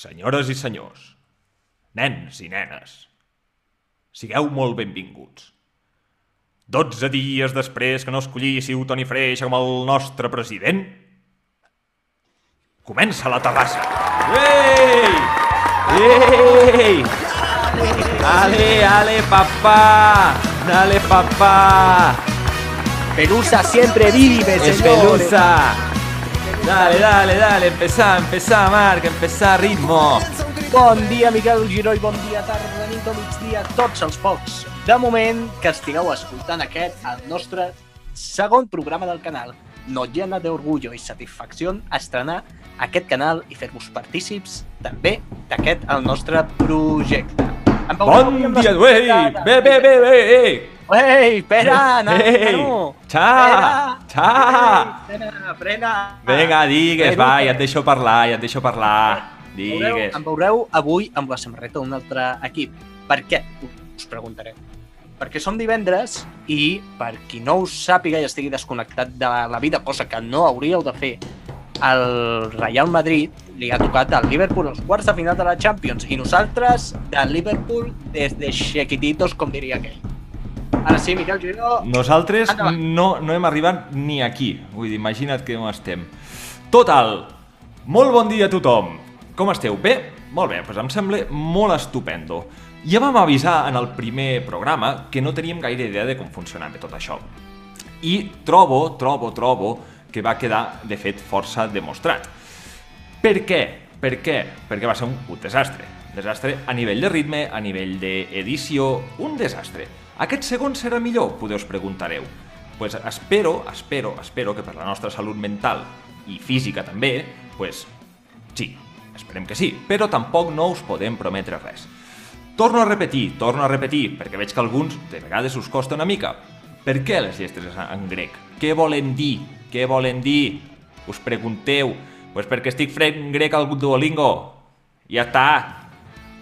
senyores i senyors, nens i nenes, sigueu molt benvinguts. 12 dies després que no escollíssiu Toni Freix com el nostre president, comença la terrassa. Ei! Ei! Ale, ale, papá! Dale, papá! Pelusa siempre vive, Es señores. pelusa. Dale, dale, dale, empezá, empezá, Marc, empezá, ritmo. Bon dia, Miquel Giró, i bon dia, tarda, nit o migdia, tots els pocs. De moment que estigueu escoltant aquest, el nostre segon programa del canal. Nos llena d'orgullo i satisfacció estrenar aquest canal i fer-vos partícips també d'aquest, el nostre projecte. Bon dia, wey! portades. Bé, bé, bé, bé, Ei, espera, no, Ei, no. xa, xa. Frena, frena. Vinga, digues, va, ja et deixo parlar, ja et deixo parlar. Digues. em veureu avui amb la samarreta d'un altre equip. Per què? Us preguntaré. Perquè som divendres i, per qui no ho sàpiga i estigui desconnectat de la vida, cosa que no hauríeu de fer, el Real Madrid li ha tocat al Liverpool als quarts de final de la Champions i nosaltres del Liverpool des de chiquititos, com diria aquell. Ara sí, Miquel Giró, Nosaltres Endavant. no, no hem arribat ni aquí. Vull dir, imagina't que on estem. Total, molt bon dia a tothom. Com esteu? Bé? Molt bé, doncs em sembla molt estupendo. Ja vam avisar en el primer programa que no teníem gaire idea de com funcionava tot això. I trobo, trobo, trobo que va quedar, de fet, força demostrat. Per què? Per què? Perquè va ser un, un desastre. Desastre a nivell de ritme, a nivell d'edició, un desastre. Aquest segon serà millor? Podeu us preguntareu. Pues espero, espero, espero que per la nostra salut mental i física també, pues sí, esperem que sí, però tampoc no us podem prometre res. Torno a repetir, torno a repetir, perquè veig que alguns de vegades us costa una mica. Per què les llestres en grec? Què volen dir? Què volen dir? Us pregunteu. Pues perquè estic fent grec al Duolingo. Ja està.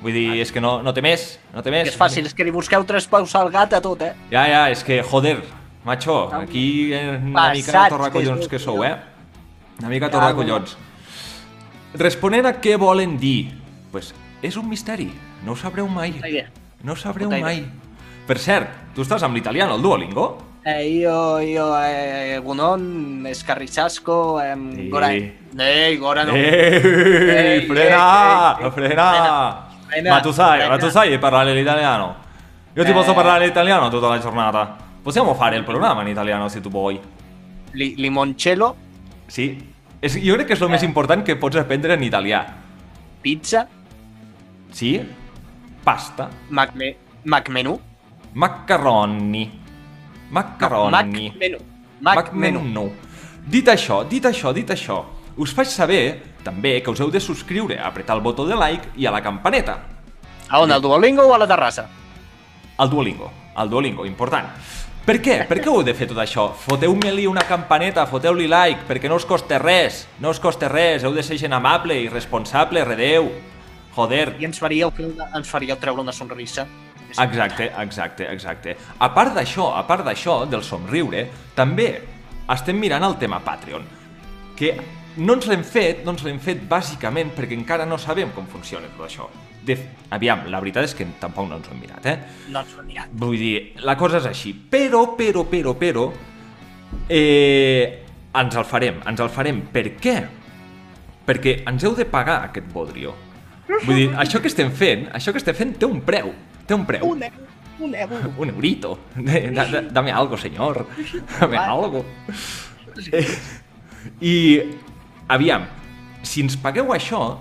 Vull dir, és que no, no té més, no té més. que és fàcil, és que li busqueu tres paus al gat a tot, eh? Ja, ja, és que, joder, macho, aquí eh, una mica Passats, torracollons que que sou, el eh? Una mica Cago. torracollons. Responent a què volen dir, pues és un misteri, no ho sabreu mai. No ho sabreu mai. Per cert, tu estàs amb l'italiano, al Duolingo? Eh, io, io, eh, Gunon, Escarrichasco, eh. Goran. Eh, Goran. Ehi, Ehi, frena, ehi, ehi, frena. frena, Ma tu sai, ma tu sai parlare l'italiano? Io ti Eh. posso parlare l'italiano tutta la giornata. Possiamo fare il programma in italiano se tu vuoi. Li, limoncello, Sí. És, jo crec que és el més important que pots aprendre en italià. pizza, Sí? Pasta. Macme, Macmenú. Macaroni. Macaroni. Macmenú. Macmenú. Macmenú. Dit això, dit això, dit això, us faig saber també que us heu de subscriure, apretar el botó de like i a la campaneta. A on, al Duolingo o a la terrassa? Al Duolingo, al Duolingo, important. Per què? Per què heu de fer tot això? Foteu-me-li una campaneta, foteu-li like, perquè no us costa res, no us costa res, heu de ser gent amable i responsable, redeu. Joder, I ens faríeu, fer una, ens faríeu treure una sonrisa. Exacte, exacte, exacte. A part d'això, a part d'això, del somriure, també estem mirant el tema Patreon, que no ens l'hem fet, no ens l'hem fet bàsicament perquè encara no sabem com funciona tot això. De, aviam, la veritat és que tampoc no ens ho hem mirat, eh? No ens ho hem mirat. Vull dir, la cosa és així. Però, però, però, però, eh, ens el farem, ens el farem. Per què? Perquè ens heu de pagar aquest bodrio. Vull dir, això que estem fent, això que estem fent té un preu, té un preu. Un euro, un euro. Un eurito. Dame algo, señor. Dame algo. Eh, I, aviam, si ens pagueu això,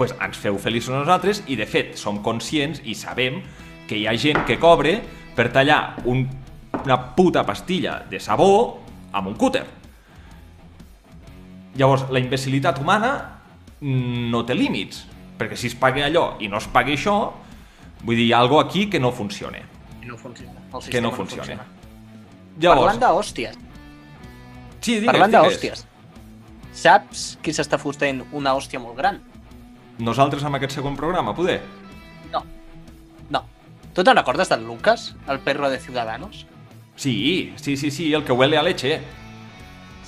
pues ens feu feliços a nosaltres i, de fet, som conscients i sabem que hi ha gent que cobre per tallar un, una puta pastilla de sabó amb un cúter. Llavors, la imbecilitat humana no té límits, perquè si es paga allò i no es pagui això, vull dir, hi ha alguna aquí que no funciona. No funciona. El Que no funciona. Parlant Llavors, d'hòsties, sí, digues, parlant d'hòsties, saps qui s'està fotent una hòstia molt gran? Nosaltres amb aquest segon programa, poder? No. No. Tu te'n recordes del Lucas, el perro de Ciudadanos? Sí, sí, sí, sí, el que huele a leche.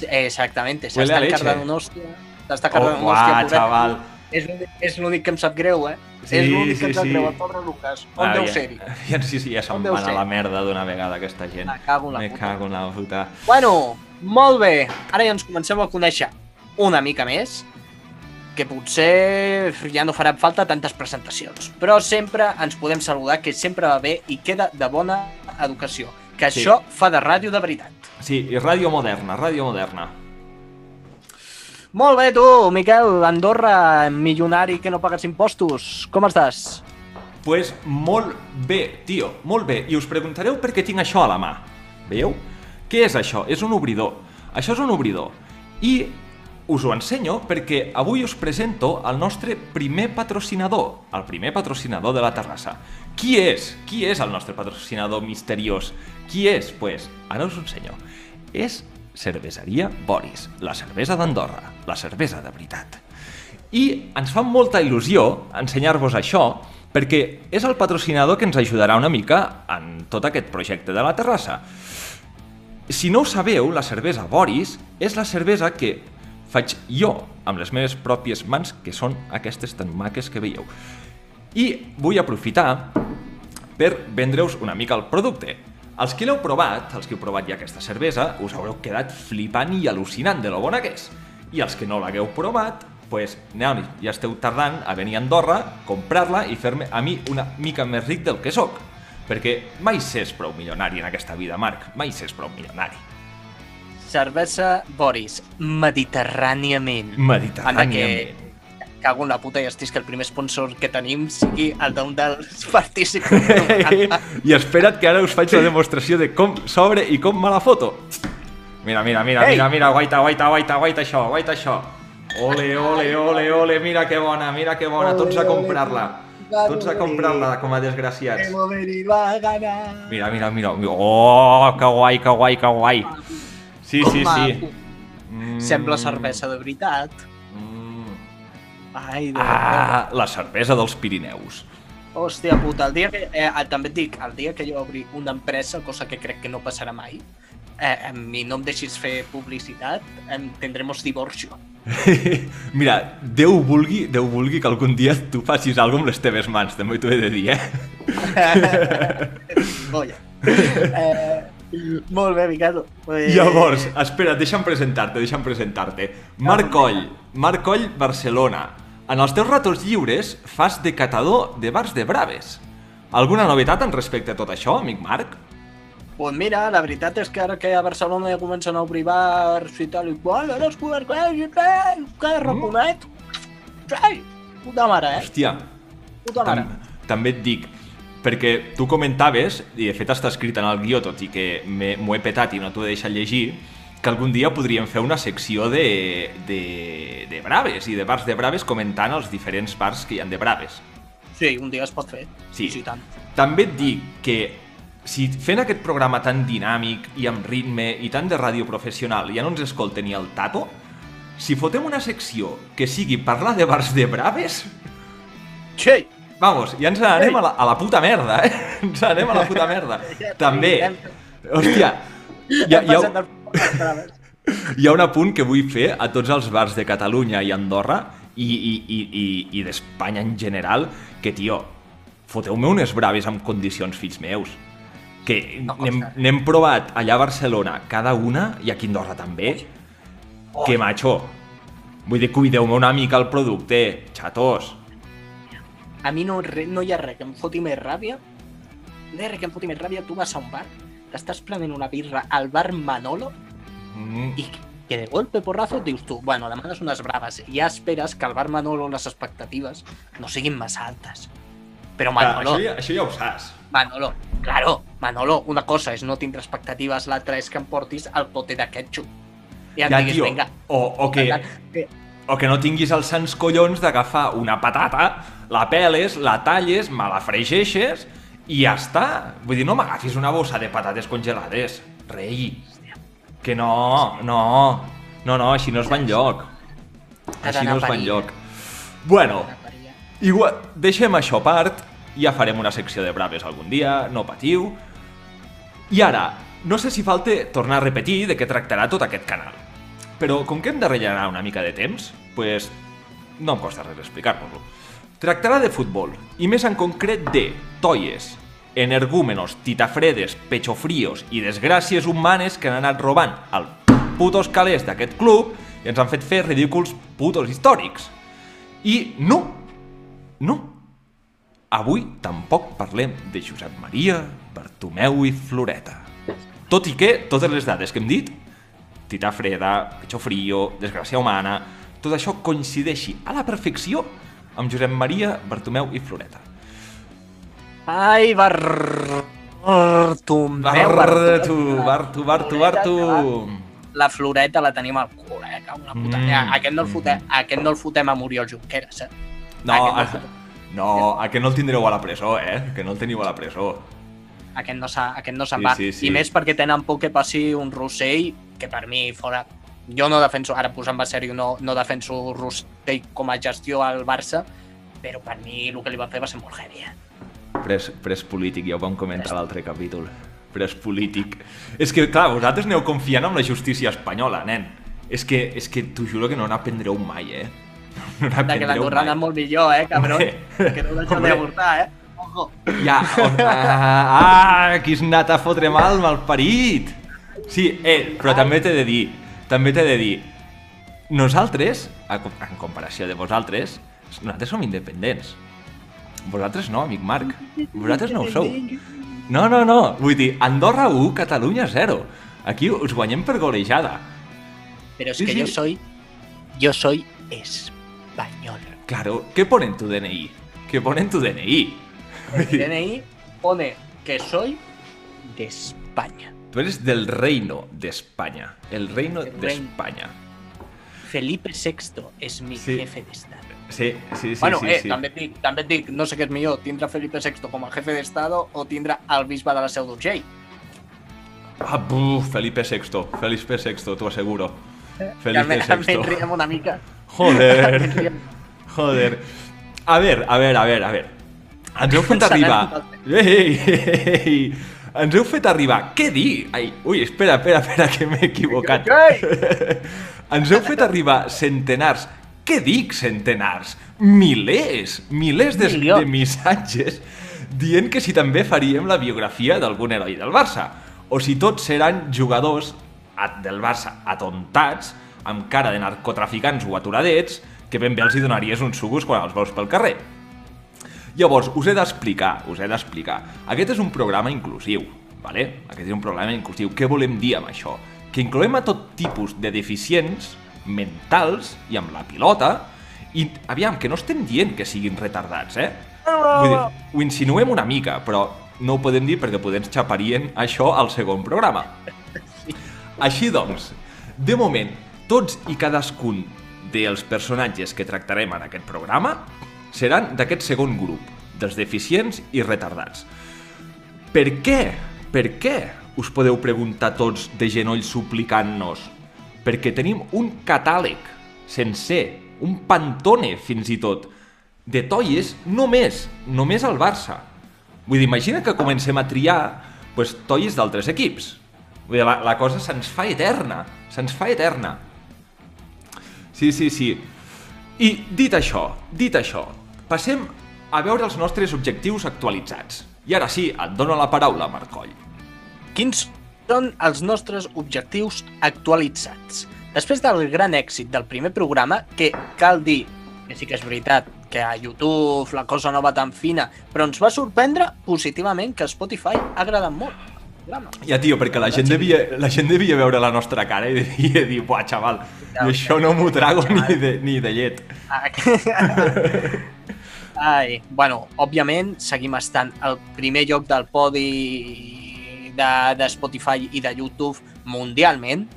Exactamente, s'està cargant una hòstia. S'està Oh, cargant una uah, hòstia. pobret. xaval. És, l'únic- és l'únic que em sap greu, eh? Sí, és l'únic que sí, sap sí. el pobre Lucas. On Ah, deu ja- ser-hi? Ja, sí, sí, ja se'n van a la merda d'una vegada, aquesta gent. Me cago en la Me puta. cago en la puta. Bueno, molt bé. Ara ja ens comencem a conèixer una mica més, que potser ja no faran falta tantes presentacions. Però sempre ens podem saludar, que sempre va bé i queda de bona educació. Que Sí. això fa de ràdio de veritat. Sí, i ràdio moderna, ràdio moderna. Molt bé, tu, Miquel, Andorra, milionari que no pagues impostos. Com estàs? Pues molt bé, tio, molt bé. I us preguntareu per què tinc això a la mà. Veieu? Què és això? És un obridor. Això és un obridor. I us ho ensenyo perquè avui us presento el nostre primer patrocinador, el primer patrocinador de la terrassa. Qui és? Qui és el nostre patrocinador misteriós? Qui és? Pues, ara us ho ensenyo. És Cerveseria Boris, la cervesa d'Andorra, la cervesa de veritat. I ens fa molta il·lusió ensenyar-vos això perquè és el patrocinador que ens ajudarà una mica en tot aquest projecte de la terrassa. Si no ho sabeu, la cervesa Boris és la cervesa que faig jo amb les meves pròpies mans, que són aquestes tan maques que veieu. I vull aprofitar per vendre-us una mica el producte. Els que l'heu provat, els que heu provat ja aquesta cervesa, us haureu quedat flipant i al·lucinant de lo bona que és. I els que no l'hagueu provat, pues, aneu, ja esteu tardant a venir a Andorra, comprar-la i fer-me a mi una mica més ric del que sóc. Perquè mai s'és prou milionari en aquesta vida, Marc. Mai s'és prou milionari. Cervesa Boris, mediterràniament. Mediterràniament. Cago en la puta i estic que el primer sponsor que tenim sigui el d'un dels partícips. I espera't que ara us faig la demostració de com s'obre i com me la foto. Mira, mira, mira, Ei! mira, mira, guaita, guaita, guaita, guaita això, guaita això. Ole, ole, ole, ole, mira que bona, mira que bona, tots a comprar-la. Tots a comprar-la com a desgraciats. Mira, mira, mira. Oh, que guai, que guai, que guai. Sí, sí, Home, sí. Mm. Sembla cervesa de veritat. Mm. Ai, de Ah, la cervesa dels Pirineus. Hòstia puta, el dia que... Eh, també et dic, el dia que jo obri una empresa, cosa que crec que no passarà mai, eh, a mi no em deixis fer publicitat, em tendremos divorcio. Mira, Déu vulgui, Déu vulgui que algun dia tu facis alguna amb les teves mans, també t'ho he de dir, eh? Olla. Eh, molt bé, Miquel. Eh, Llavors, espera, deixa'm presentar-te, deixa'm presentar-te. Marc Coll, Marc Coll, Barcelona. En els teus ratos lliures fas de catador de bars de braves. Alguna novetat en respecte a tot això, amic Marc? Pues mira, la veritat és que ara que a Barcelona ja comencen a obrir bars i tal i qual, ara es converteix i tal, que raponet. Ai, puta mare, eh? Hòstia, Puta mare. tam també et dic, perquè tu comentaves, i de fet està escrit en el guió, tot i que m'ho he petat i no t'ho he deixat llegir, que algun dia podríem fer una secció de, de, de braves i de bars de braves comentant els diferents bars que hi han de braves. Sí, un dia es pot fer. Sí. sí tant. També et dic que si fent aquest programa tan dinàmic i amb ritme i tan de ràdio professional ja no ens escolta ni el Tato, si fotem una secció que sigui parlar de bars de braves, Sí, vamos, ja ens anem a la, a la puta merda, eh? Ens anem a la puta merda. També, hòstia, hi ha, hi, ha, hi ha un apunt que vull fer a tots els bars de Catalunya i Andorra i, i, i, i, i d'Espanya en general, que, tio, foteu-me unes braves amb condicions, fills meus. Que n'hem provat allà a Barcelona cada una, i aquí a Andorra també, que macho, vull dir, cuideu-me una mica el producte, xatos. A mi no, no hi ha res que em foti més ràbia. No hi ha res que em foti més ràbia. Tu vas a un bar, t'estàs prenent una birra al bar Manolo Mm. i que de golpe porrazo dius tu, bueno, demanes unes braves i ja esperes que al bar Manolo les expectatives no siguin massa altes. Però Clar, Manolo, això, ja, això ja ho saps. Manolo, claro, Manolo, una cosa és no tindre expectatives, l'altra és que em portis el pote de ketchup. I em Ja, diguis, tio, vinga, o, o, que, que... o que no tinguis els sants collons d'agafar una patata, la peles, la talles, me la fregeixes i ja està. Vull dir, no m'agafis una bossa de patates congelades, rei. Que no, no, no, no, així no es va enlloc. Així no es va enlloc. Bueno, igual, deixem això a part, ja farem una secció de braves algun dia, no patiu. I ara, no sé si falta tornar a repetir de què tractarà tot aquest canal. Però com que hem de rellenar una mica de temps, pues, no em costa res explicar-vos-lo. Tractarà de futbol, i més en concret de toies, energúmenos, titafredes, pechofríos i desgràcies humanes que han anat robant al putos calés d'aquest club i ens han fet fer ridículs putos històrics. I no, no, avui tampoc parlem de Josep Maria, Bartomeu i Floreta. Tot i que totes les dades que hem dit, tita freda, pecho frío, desgràcia humana, tot això coincideixi a la perfecció amb Josep Maria, Bartomeu i Floreta. Ai, Bar... Bartomeu, Bartu, Bartu, Bartu, Bartu. La Floreta la tenim al cul, eh? que Una puta... Mm. Aquest, no el fotem, aquest no el fotem a Muriel Junqueras, eh? No, Aquest no no, aquest no el tindreu a la presó, eh? Que no el teniu a la presó. Aquest no, aquest no se'n Sí, va. sí, sí. I més perquè tenen por que passi un Rossell, que per mi fora... Jo no defenso, ara posant-me sèrio, no, no defenso Rossell com a gestió al Barça, però per mi el que li va fer va ser molt heavy, eh? Pres, pres polític, ja ho vam comentar a l'altre capítol. Pres polític. És que, clar, vosaltres aneu confiant en la justícia espanyola, nen. És que, és que t'ho juro que no n'aprendreu mai, eh? No que n'aprendreu mai. és molt millor, eh? Hombre, que no hombre. d'avortar, eh? Ojo. Ja, on, ah, ah, qui has anat a fotre mal, malparit. Sí, eh, però també t'he de dir, també t'he de dir, nosaltres, en comparació de vosaltres, nosaltres som independents. Vosaltres no, amic Marc. Vosaltres no ho sou. No, no, no. Vull dir, Andorra 1, Catalunya 0. Aquí us guanyem per golejada. Pero es Sí, que sí. yo soy... Yo soy español. Claro, ¿qué pone en tu DNI? ¿Qué pone en tu DNI? El DNI pone que soy de España. Tú eres del reino de España. El reino El de reino. España. Felipe VI es mi Sí. jefe de Estado. Sí, sí, sí, bueno, sí, eh, sí. et dic, dic, no sé què és millor, tindre Felipe VI com a jefe d'Estado o tindre el bisbe de la Seu d'Urgell. Ah, buf, Felipe VI. Felipe VI, t'ho asseguro. Felipe VI. una mica. Joder. Joder. A ver, a ver, a ver, a ver. Anat arribar... Ei, ei, ei. Ens heu fet arribar... Què dir? Ai, ui, espera, espera, espera, que m'he equivocat. Ens heu fet arribar centenars... Què dic centenars? Milers, milers de, de missatges dient que si també faríem la biografia d'algun heroi del Barça o si tots seran jugadors del Barça atontats amb cara de narcotraficants o aturadets que ben bé els hi donaries uns sucos quan els veus pel carrer. Llavors, us he d'explicar, us he d'explicar. Aquest és un programa inclusiu, vale? Aquest és un programa inclusiu. Què volem dir amb això? Que incloem a tot tipus de deficients mentals i amb la pilota i, aviam, que no estem dient que siguin retardats, eh? Vull dir, ho insinuem una mica, però no ho podem dir perquè podem xaparien això al segon programa. Així doncs, de moment, tots i cadascun dels personatges que tractarem en aquest programa seran d'aquest segon grup, dels deficients i retardats. Per què? Per què? Us podeu preguntar tots de genoll suplicant-nos. Perquè tenim un catàleg sencer, un pantone fins i tot, de toies només, només al Barça. Vull dir, imagina que comencem a triar pues, toies d'altres equips. Vull dir, la, la cosa se'ns fa eterna, se'ns fa eterna. Sí, sí, sí. I dit això, dit això, passem a veure els nostres objectius actualitzats. I ara sí, et dono la paraula, Marcoll. Quins són els nostres objectius actualitzats? Després del gran èxit del primer programa, que cal dir que sí que és veritat que a YouTube la cosa no va tan fina, però ens va sorprendre positivament que Spotify ha agradat molt. Ja, tio, perquè la gent devia, la gent devia veure la nostra cara i devia dir, buah, xaval, jo això no m'ho trago ni de, ni de llet. Ai, bueno, òbviament seguim estant al primer lloc del podi de, de Spotify i de YouTube mundialment.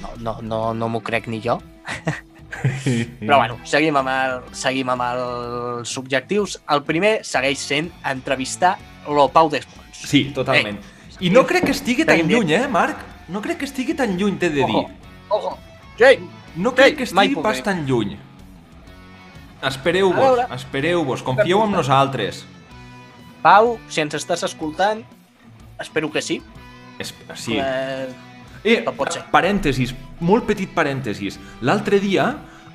No, no, no, no m'ho crec ni jo. Però bueno, seguim amb, el, seguim amb els objectius. El primer segueix sent entrevistar lo Pau Despons. Sí, totalment. I no crec que estigui tan lluny, eh, Marc? No crec que estigui tan lluny, t'he de dir. Ojo, ojo. Jay, No crec que estigui pas tan lluny. Espereu-vos, espereu-vos, confieu en nosaltres. Pau, si ens estàs escoltant, espero que sí. Es, sí. Eh, Eh, parèntesis, molt petit parèntesis. L'altre dia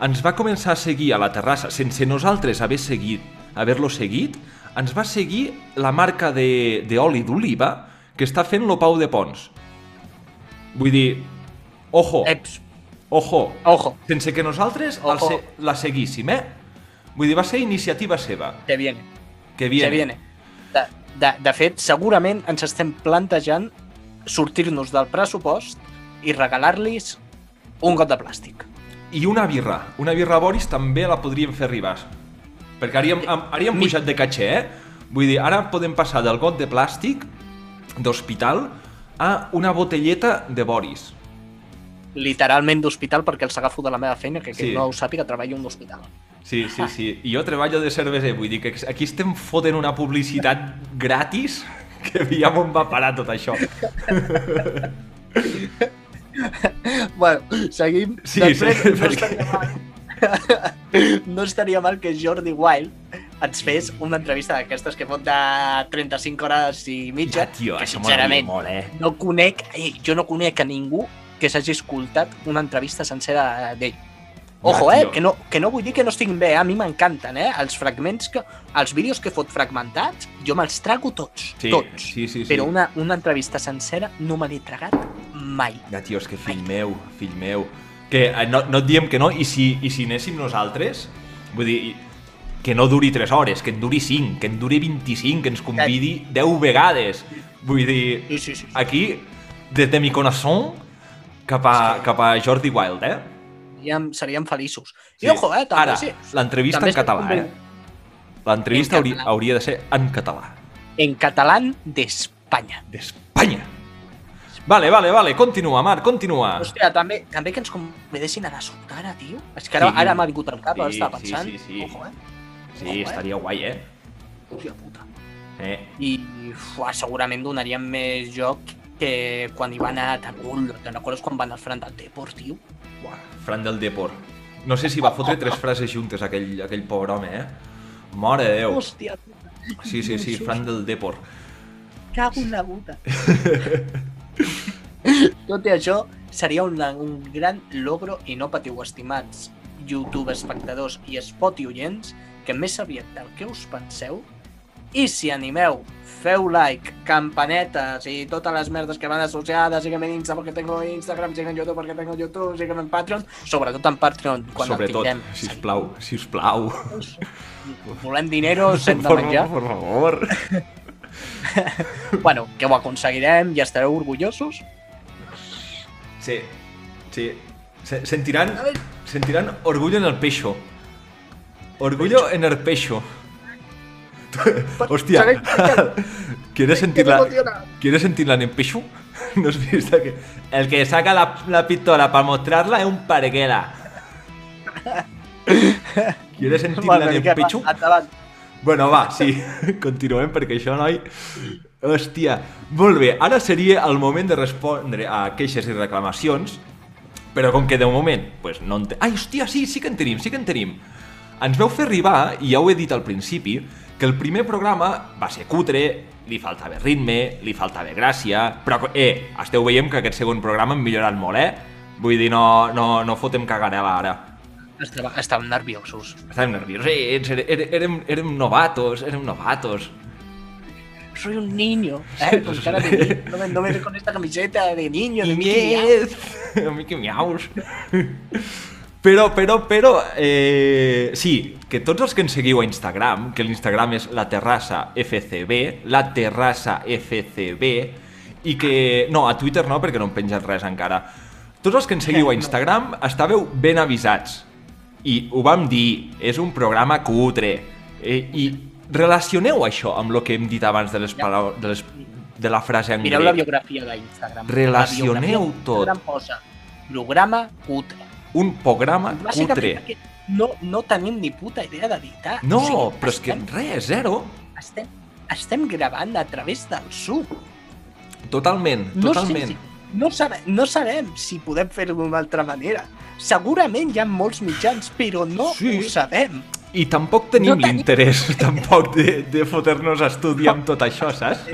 ens va començar a seguir a la terrassa sense nosaltres haver seguit, haver-lo seguit, ens va seguir la marca de- d'oli d'oliva que està fent lo Pau de Pons. Vull dir, ojo, Eps, ojo, ojo, sense que nosaltres se la seguíssim, eh? Vull dir, va ser iniciativa seva. que viene. Que viene. Se viene. De, de, de fet, segurament ens estem plantejant sortir-nos del pressupost i regalar-los un got de plàstic. I una birra. Una birra Boris també la podríem fer arribar. Perquè haríem, am- haríem Mi- pujat de caché, eh? Vull dir, ara podem passar del got de plàstic d'hospital a una botelleta de Boris. Literalment d'hospital perquè els agafo de la meva feina, que Sí. no ho sàpiga treballo en un hospital. Sí, sí, sí. I jo treballo de cerveser, vull dir que aquí estem fotent una publicitat gratis que aviam on va parar tot això. Bueno, seguim. Sí, Després, sí, no, perquè- estaria mal, no estaria mal que Jordi Wild ens fes una entrevista d'aquestes que fot de 35 hores i mitja, Ja, tio, que sincerament molt, eh? no conec, ei, jo no conec a ningú que s'hagi escoltat una entrevista sencera d'ell. Ojo, eh, que no, que no vull dir que no estiguin bé, eh? a mi m'encanten, eh? Els fragments, que, els vídeos que fot fragmentats, jo me'ls trago tots, Sí, tots. sí, sí, sí. Però una, una entrevista sencera no me l'he tragat mai. Ja, tio, és que fill meu, fill meu... Que eh, no, no et diem que no, i si, i si anéssim nosaltres, vull dir, que no duri 3 hores, que en duri 5, que en duri 25, que ens convidi 10 vegades. Vull dir, Sí, sí, sí. aquí, des de mi corazón, cap a, cap a Jordi Wild, eh? Seríem, seríem feliços. Sí. I ojo, eh, també Ara, sí. l'entrevista en català, eh? L'entrevista En hauria, hauria de ser en català. En català d'Espanya. D'Espanya. Vale, vale, vale, continua, Marc, continua. Hòstia, també, també que ens convidessin a la Sultana, tio. És que ara, Sí. ara m'ha vingut al cap, Sí, ara estava sí, pensant. sí, sí. Ojo, eh? Sí, Ojo, eh? estaria guai, eh? Hòstia puta. Eh, I fuà, segurament donaríem més joc que quan hi va anar a Tarull. Te'n recordes quan van al Fran del Depor, tio? Buah, Fran del Depor. No sé si va fotre tres frases juntes aquell, aquell pobre home, eh? Mare de Déu. Hòstia. Sí, sí, sí, Fran del Depor. Cago en la puta. Tot i això, seria un, un gran logro i no patiu, estimats YouTube espectadors i Spotify oients, que més aviat del que us penseu, i si animeu, feu like, campanetes i totes les merdes que van associades, sígueme en Insta perquè tengo Instagram, sígueme en YouTube perquè tengo YouTube, sígueme en Patreon, sobretot en Patreon, quan Sobretot, el tinguem. sisplau, sisplau. Volem dinero, hem de Por menjar. favor, por favor. Bueno, que ho aconseguirem i estareu orgullosos. Sí, sí. Se- Sentiran, sentiran orgullo en el pecho. Orgullo en el pecho. Hostia, ¿Sabéis por ¿quieres sentirla, emociona. ¿quieres sentirla en el pecho? ¿No has visto que el que saca la, la pistola para mostrarla es un parguela? ¿Quieres va, pecho? Endavant. Bueno, va, sí, continuem perquè això, noi... Hòstia, molt bé, ara seria el moment de respondre a queixes i reclamacions, però com que de moment, pues, no en. Ai, hòstia, sí, sí que en tenim, sí que en tenim. Ens veu fer arribar, i ja ho he dit al principi, que el primer programa va ser cutre, li faltava ritme, li faltava gràcia, però, eh, esteu veient que aquest segon programa hem millorat molt, eh? Vull dir, no, no, no fotem cagarela ara. Estava, estàvem nerviosos. Estàvem nerviosos, eh, ets- érem, érem, érem novatos, érem novatos. Soy un niño, ¿eh? Con cara de niño. No me, no me ve con esta camiseta de niño, de Mickey Mouse. Mickey Mouse. Però, però, però, eh, sí, que tots els que ens seguiu a Instagram, que l'Instagram és la terrassa FCB, la terrassa FCB, i que... No, a Twitter no, perquè no hem penjat res encara. Tots els que ens seguiu a Instagram estàveu ben avisats. I ho vam dir, és un programa cutre. Eh, I relacioneu això amb el que hem dit abans de les paraules... De, les, de la frase en Mireu la grec. biografia d'Instagram. Relacioneu La biografia tot. posa programa cutre. Un programa cutre. no, no tenim ni puta idea d'editar. No, O sigui, però és que estem, res, zero. estem, estem gravant a través del Zoom. Totalment, No totalment. sé si, no, sabem, no sabem si podem fer-ho d'una altra manera. Segurament hi ha molts mitjans, però no Sí. ho sabem. I tampoc tenim No tenim- l'interès tampoc de, de fotre-nos a estudiar amb tot això, saps?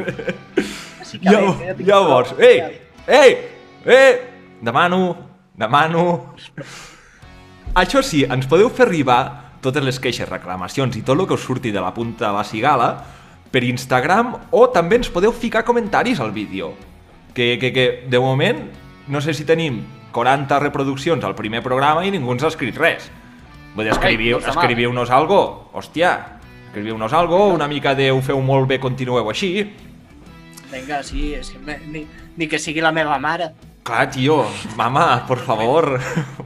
Llavors, eh, llavors, ei, ei, ei, demano, demano... Això sí, ens podeu fer arribar totes les queixes, reclamacions i tot el que us surti de la punta de la cigala per Instagram o també ens podeu ficar comentaris al vídeo. Que, que, que de moment no sé si tenim 40 reproduccions al primer programa i ningú ens ha escrit res. Vull dir, escriviu, escriviu-nos algo, hòstia, escriviu-nos algo, una mica de ho feu molt bé, continueu així. Vinga, sí, és que me- ni, ni que sigui la meva mare. Claro, tío, mamá, por favor,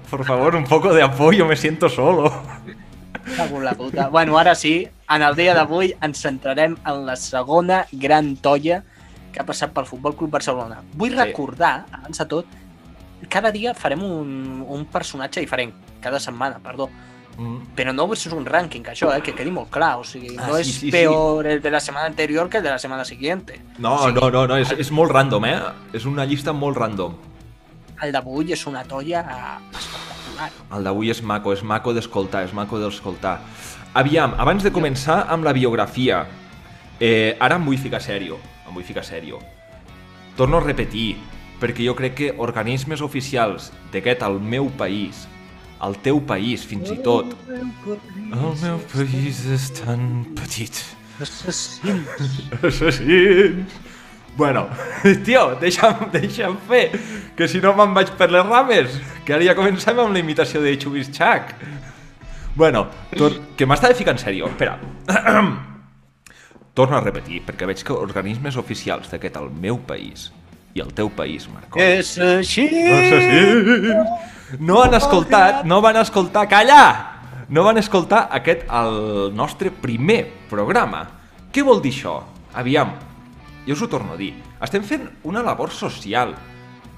por favor, un poco de apoyo, me siento solo. Cago la puta. Bueno, ara sí, en el dia d'avui ens centrarem en la segona gran tolla que ha passat pel Futbol Club Barcelona. Vull Sí. recordar, abans de tot, cada dia farem un, un personatge diferent, cada setmana, perdó. Mm. Però no és un rànquing, això, eh, que quedi molt clar. O sigui, Ah, no sí, és sí, sí. peor el de la setmana anterior que el de la setmana siguiente. No, Sí. no, no, no, és, és molt random, eh? És una llista molt random. El d'avui és una tolla espectacular. El d'avui és maco, és maco d'escoltar, és maco d'escoltar. Aviam, abans de començar amb la biografia, eh, ara em vull ficar sèrio, em vull ficar sèrio. Torno a repetir, perquè jo crec que organismes oficials d'aquest al meu país, al teu país fins i tot, el meu país és tan petit. Assassins. Assassins! Bueno, tio, deixa'm, deixa'm fer, que si no me'n vaig per les rames, que ara ja comencem amb la imitació de Chubischac. Bueno, tor que m'estava ficant sèrio, espera. Torno a repetir, perquè veig que organismes oficials d'aquest al meu país i el teu país, Marco. És així! Assassins! No han escoltat, no van escoltar, calla! No van escoltar aquest, el nostre primer programa. Què vol dir això? Aviam, jo us ho torno a dir. Estem fent una labor social.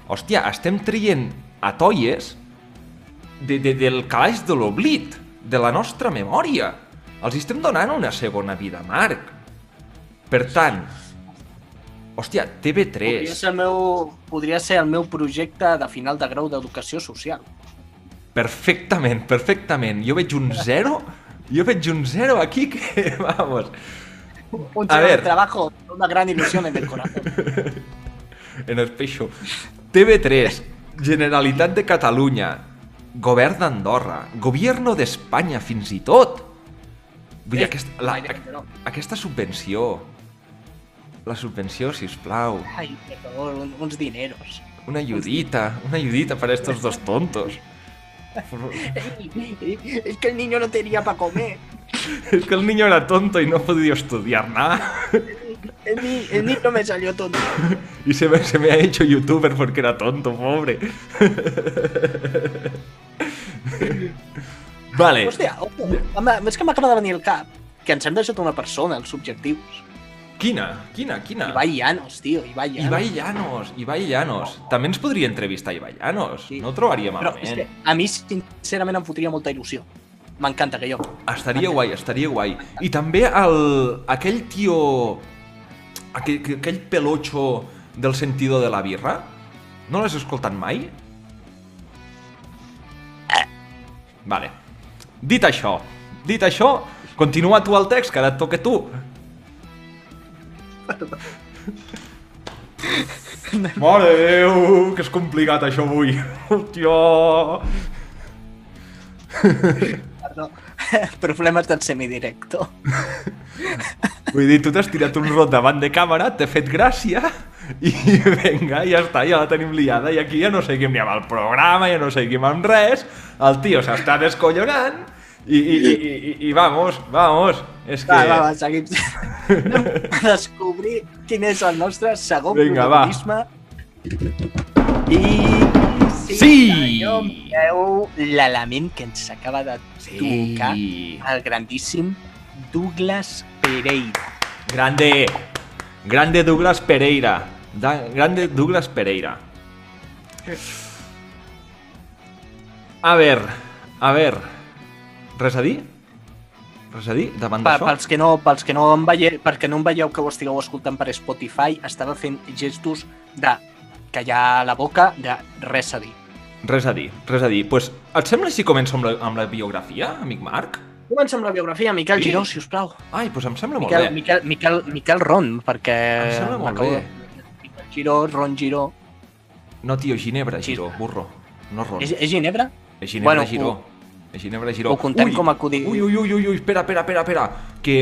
Hòstia, estem traient a toies de, de, del calaix de l'oblit, de la nostra memòria. Els estem donant una segona vida, Marc. Per tant, hòstia, Podria TV3... ser, el meu, podria ser el meu projecte de final de grau d'educació social. Perfectament, perfectament. Jo veig un zero, jo veig un zero aquí que, vamos, Un A cero de ver. trabajo, una gran ilusión en el corazón. en el peixo. TV3, Generalitat de Catalunya, Govern d'Andorra, Gobierno d'Espanya fins i tot. Vull dir, Eh, aquesta, la, aquesta subvenció, la subvenció, si us plau, Ay, por favor, un- uns dineros. una ayudita, una ayudita para estos dos tontos. Es que el niño no tenía para comer. Es que el niño era tonto y no podía estudiar nada. El, ni- el niño me salió tonto. Y se me, se me ha hecho youtuber porque era tonto, pobre. vale. Hòstia, home, és que m'acaba de venir al cap que ens hem deixat una persona, els subjectius. Quina? Quina? Quina? Ibai Llanos, tio, Ibai Llanos. Ibai Llanos, Ibai Llanos. També ens podria entrevistar Ibai Llanos. Sí. No ho trobaria Però malament. és que a mi, sincerament, em fotria molta il·lusió. M'encanta que jo. Estaria guai, estaria guai. I també el, aquell tio... Aquell, aquell pelotxo del sentido de la birra. No l'has escoltat mai? Vale. Dit això, dit això, continua tu el text, que ara et toca a Mare Déu, que és complicat això avui. Hòstia. Perdó. Problemes del semidirecto. Vull dir, tu t'has tirat un rot davant de càmera, t'he fet gràcia i venga, ja està, ja la tenim liada i aquí ja no seguim ni amb el programa, ja no seguim amb res, el tio s'està descollonant i vamos, vamos, és que... Va, va, va, seguim. Anem a descobrir quin és el nostre segon Vinga, va. I... Sí! senyor, Veu l'element que ens acaba de tocar el grandíssim Douglas Pereira. Grande, grande Douglas Pereira, da, grande Douglas Pereira. A ver, a ver, res a dir? Res a dir davant d'això? pels, que no, pels, que no em veieu, perquè no em veieu que ho estigueu escoltant per Spotify, estava fent gestos de callar la boca, de res a dir. Res a dir, res a dir. Pues, et sembla si començo amb la, amb la biografia, amic Marc? Comencem amb la biografia, Miquel Sí. Giró, si us plau. Ai, pues em sembla molt Miquel, bé. Miquel, Miquel, Miquel Ron, perquè... Em sembla molt bé. Miquel Giró, Ron Giró... No, tio, Ginebra, Giró, burro. No Ron. És, és Ginebra? És Ginebra, bueno, Giró. Ginebra Giró. Ho contem ui, com a acudit. Ui, ui, ui, ui, ui, espera, espera, espera, espera, que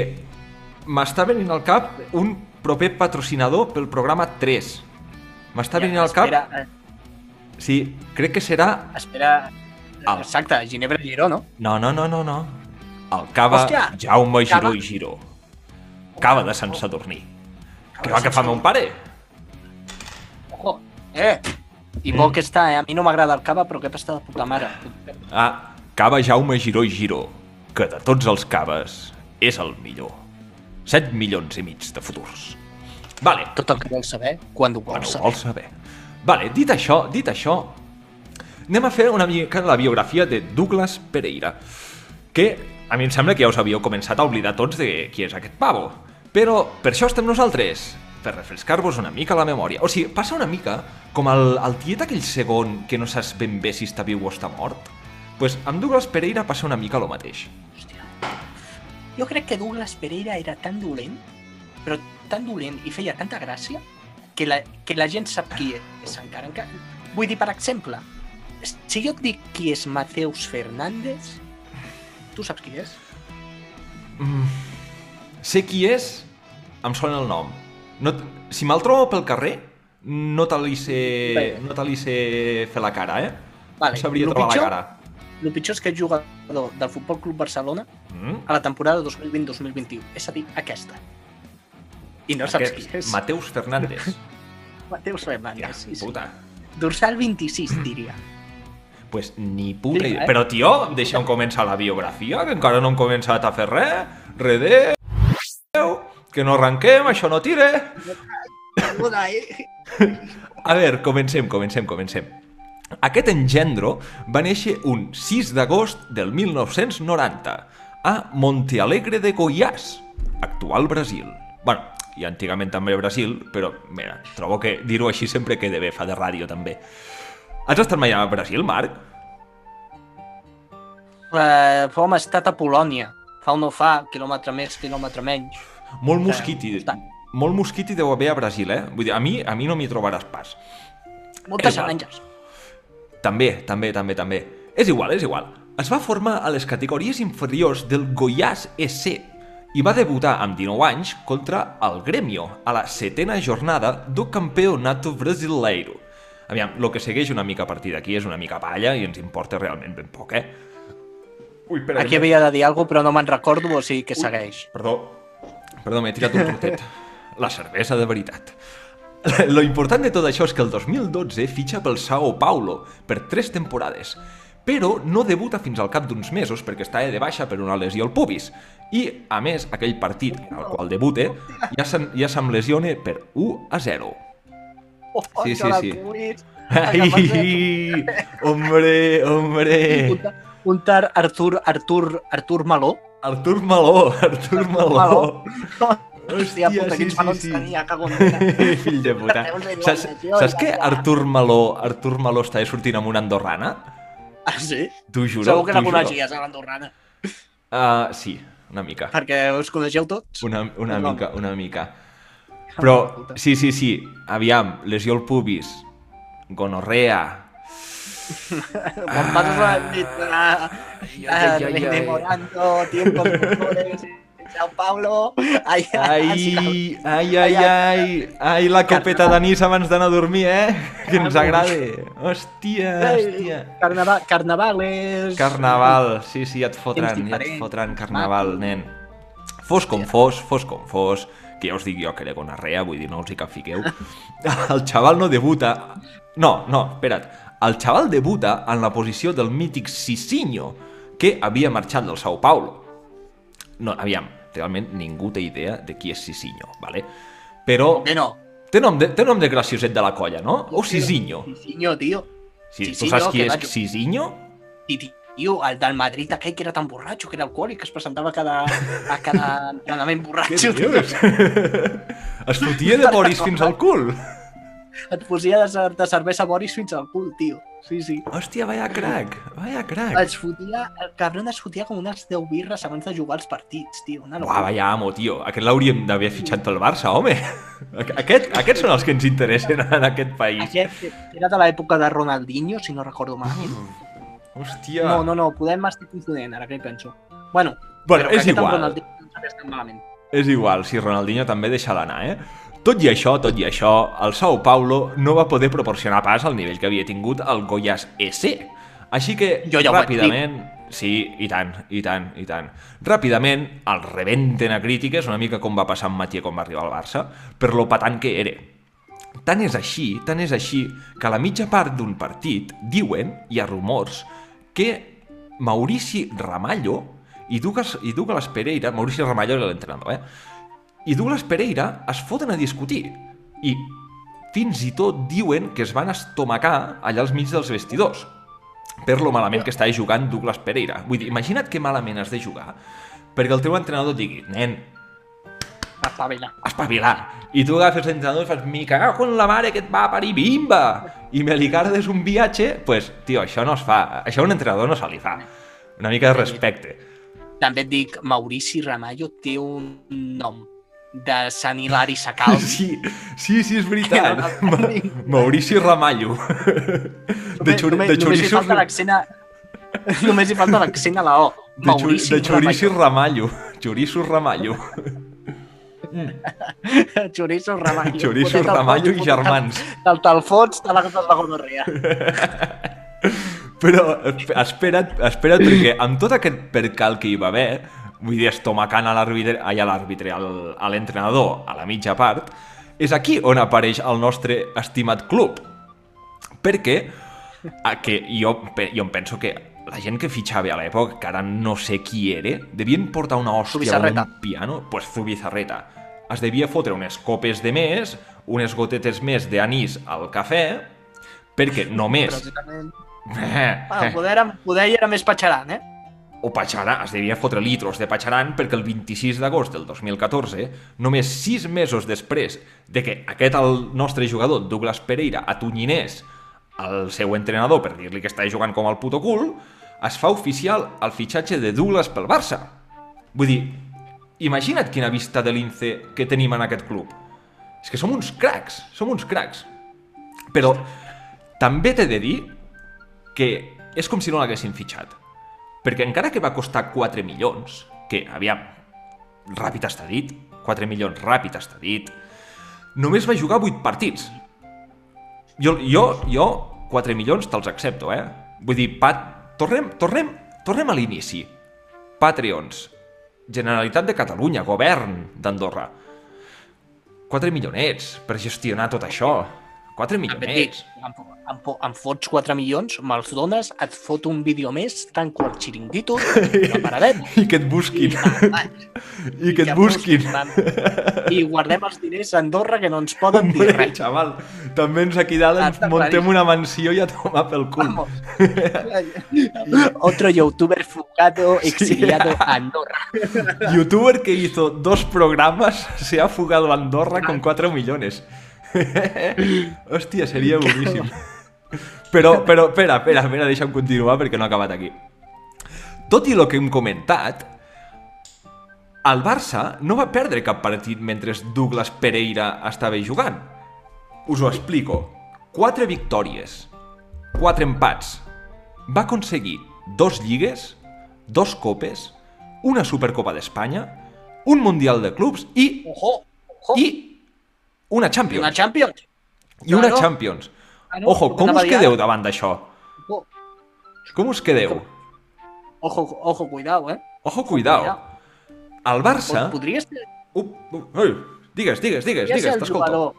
m'està venint al cap un proper patrocinador pel programa 3. M'està venint al cap... Espera, eh, Sí, crec que serà... espera... Al- Exacte, Ginebra Giró, no? No, no, no, no, no. El cava Hòstia, Jaume Giró cava. i Giró. Cava de Sant Sadurní. Que va que fa mon pare. Ojo. Eh! I bo que està, eh? A mi no m'agrada el cava, però aquest està de puta mare. Ah, cava Jaume Giró i Giró, que de tots els caves és el millor. 7 milions i mig de futurs. Vale, Tot el que vols saber, quan ho vols saber. vols saber. Vale, dit això, dit això, anem a fer una mica la biografia de Douglas Pereira, que a mi em sembla que ja us havíeu començat a oblidar tots de qui és aquest pavo. Però per això estem nosaltres, per refrescar-vos una mica la memòria. O sigui, passa una mica com el, el tiet aquell segon que no saps ben bé si està viu o està mort. Pues amb Douglas Pereira passa una mica el mateix. Hòstia. Jo crec que Douglas Pereira era tan dolent, però tan dolent i feia tanta gràcia, que la, que la gent sap qui és encara. encara. Vull dir, per exemple, si jo et dic qui és Mateus Fernández, tu saps qui és? Mm, sé qui és, em sona el nom. No, si me'l trobo pel carrer, no te li sé, Bé. no te li sé fer la cara, eh? Vale, no sabria lo trobar pitjor- la cara. El pitjor és que és jugador del Futbol Club Barcelona Mm? a la temporada 2020-2021. És a dir, aquesta. I no saps Aquest, qui és. Mateus Fernández. Mateus Ja, Fernández. sí, sí. puta. Dorsal 26, diria. Pues ni puta idea. eh? Però, tio, deixa'm començar la biografia, que encara no hem començat a fer res. Redé, que no arrenquem, això no tire. Eh? A veure, comencem, comencem, comencem. Aquest engendro va néixer un 6 d'agost del 1990 a Montealegre de Goiás, actual Brasil. bueno, i antigament també Brasil, però mira, trobo que dir-ho així sempre queda bé, fa de ràdio també. Has estat mai a Brasil, Marc? Uh, home, estat a Polònia. Fa o no fa, quilòmetre més, quilòmetre menys. Molt Eh, mosquiti, està. molt mosquiti deu haver a Brasil, eh? Vull dir, a mi, a mi no m'hi trobaràs pas. Moltes aranges. També, també, també, també. És igual, és igual. Es va formar a les categories inferiors del Goiás SC i va debutar amb 19 anys contra el Grêmio a la setena jornada do Campeonato Brasileiro. Aviam, el que segueix una mica a partir d'aquí és una mica palla i ens importa realment ben poc, eh? Ui, espera, Aquí havia de dir alguna cosa, però no me'n recordo, o sigui que segueix. Perdó, perdó, m'he tirat un trotet. La cervesa de veritat. Lo important de tot això és que el 2012 fitxa pel Sao Paulo per tres temporades, però no debuta fins al cap d'uns mesos perquè està de baixa per una lesió al pubis. I, a més, aquell partit al qual debute ja, se'n- ja se'm lesione per 1 a 0. Oh, Sí, sí, sí. Ai, hombre, hombre. Un, un tar Artur, Artur, Artur Maló. Artur Maló, Artur Maló. Hòstia, puta, sí, quins sí, melons sí. tenia, cago en Déu. Fill de puta. Saps, saps que. Artur Maló, Artur Maló està sortint amb una andorrana? Ah, sí? T'ho juro, Segur que la coneixies, a l'Andorrana. Uh, sí, una mica. Perquè us coneixeu tots? Una, una No. mica, una mica. Ah, Però, puta. sí, sí, sí, aviam, lesió al pubis, gonorrea... Quan passes la nit ah, ai, ai, ai. rememorando tiempos mejores Sao Paulo. Ai, Ai, ai, ai, ai, ai, la copeta d'anís abans d'anar a dormir, eh? Que ens agrada. Hòstia, hòstia. Carnaval, carnavales... Carnaval, sí, sí, ja et fotran, ja et fotran carnaval, nen. Fos com fos, fos com fos, que ja us dic jo que era gonarrea, vull dir, no us hi capfiqueu. El xaval no debuta... No, no, espera't. El xaval debuta en la posició del mític Cicinho, que havia marxat del Sao Paulo. No, aviam, realment ningú té idea de qui és Cicinho, vale? Però Que no? té nom de, té nom de gracioset de la colla, no? O Cicinho. Cicinho, tio. Sí, tu saps qui és? I, tio, el del Madrid aquell que era tan borratxo, que era alcohòlic, que es presentava a cada, a cada entrenament Què borratxo. dius? Es fotia de Boris fins al cul. Et posia de, de cervesa Boris fins al cul, tio. Sí, sí. Hòstia, vaya crac, vaya crac. Es fotia, el cabron es fotia com unes 10 birres abans de jugar els partits, tio. Una locura. vaya amo, tio. Aquest l'hauríem d'haver fitxat pel Barça, home. Aquest, aquests són els que ens interessen en aquest país. Aquest era de l'època de Ronaldinho, si no recordo malament. Hòstia. No, no, no, podem estar confonent, ara que hi penso. Bueno, Bueno, és igual. Ronaldinho no malament. És igual, si Ronaldinho també deixa l'anar, eh? Tot i això, tot i això, el Sao Paulo no va poder proporcionar pas al nivell que havia tingut el Goiás EC. Així que, Jo ja ràpidament... Sí, i tant, i tant, i tant. Ràpidament, el rebenten a crítiques, una mica com va passar amb Mathieu quan va arribar al Barça, per lo patant que era. Tant és així, tant és així, que a la mitja part d'un partit diuen, hi ha rumors, que Maurici Ramallo i Douglas, i Douglas Pereira, Maurici Ramallo era l'entrenador, eh? I Douglas Pereira es foten a discutir. I fins i tot diuen que es van estomacar allà als mig dels vestidors per lo malament que estava jugant Douglas Pereira. Vull dir, imagina't que malament has de jugar perquè el teu entrenador et digui, nen, Espavila. espavilar. I tu agafes l'entrenador i fas, mi cago en la mare que et va parir, bimba! I me li cardes un viatge, pues, tio, això no es fa. Això a un entrenador no se li fa. Una mica de respecte. També et dic, Maurici Ramallo té un nom de Sant Hilari Sacal. Sí, sí, sí, és veritat. No Ma. Maurici Ramallo. De, només, de només hi xoriços... falta l'accent a... Només hi falta l'accent a la O. De, Maurici de xoriços Ramallo. Xoriços Ramallo. Xoriços Ramallo. Xoriços Ramallo i germans. Te'l te'l fots, te l'agafes la gonorrea. Però esp- espera't, espera't, perquè amb tot aquest percal que hi va haver, vull dir, estomacant a l'àrbitre, ai, a l'àrbitre, al- a l'entrenador, a la mitja part, és aquí on apareix el nostre estimat club. Perquè a, que jo, jo em penso que la gent que fitxava a l'època, que ara no sé qui era, devien portar una hòstia amb un piano, pues Zubizarreta. Es devia fotre unes copes de més, unes gotetes més d'anís al cafè, perquè només... sincerament... Bueno, poder, poder hi era més patxaran, eh? O Patxaran, es devia fotre litros de Patxaran perquè el 26 d'agost del 2014, només sis mesos després de que aquest el nostre jugador, Douglas Pereira, atonyinés el seu entrenador per dir-li que està jugant com el puto cul, es fa oficial el fitxatge de Douglas pel Barça. Vull dir, imagina't quina vista de lince que tenim en aquest club. És que som uns cracs, som uns cracs. Però també t'he de dir que és com si no l'haguessin fitxat. Perquè encara que va costar 4 milions, que, aviam, ràpid està dit, 4 milions ràpid està dit, només va jugar 8 partits. Jo, jo, jo 4 milions te'ls accepto, eh? Vull dir, pat... tornem, tornem, tornem a l'inici. Patreons, Generalitat de Catalunya, govern d'Andorra. 4 milionets per gestionar tot això. 4 També et dic, milionets. em, em, em fots 4 milions, me'ls dones, et fot un vídeo més, tanco el xiringuito, la paradet, I que et busquin. I que et busquin. van. I guardem els diners a Andorra que no ens poden dir Hombre, res. xaval, també ens aquí dalt ens montem una mansió i a tomar pel cul. Vamos. Otro youtuber fugado, exiliado a Andorra. Youtuber que hizo dos programas se ha fugado a Andorra con 4 millones. Hòstia, seria boníssim. Però, però, espera, espera, espera, deixa'm continuar perquè no ha acabat aquí. Tot i el que hem comentat, el Barça no va perdre cap partit mentre Douglas Pereira estava jugant. Us ho explico. Quatre victòries, quatre empats. Va aconseguir dos lligues, dos copes, una Supercopa d'Espanya, un Mundial de Clubs i, Ojo, ojo. i una Champions. una Champions. I una Claro. Champions. Claro, Ojo, com us quedeu davant d'això? Com us quedeu? ojo, ojo, cuidado, eh? Ojo, cuidao. El Barça... Podria ser, Uh, uh, ui, digues, digues, digues, podria digues, t'escolto. jugador...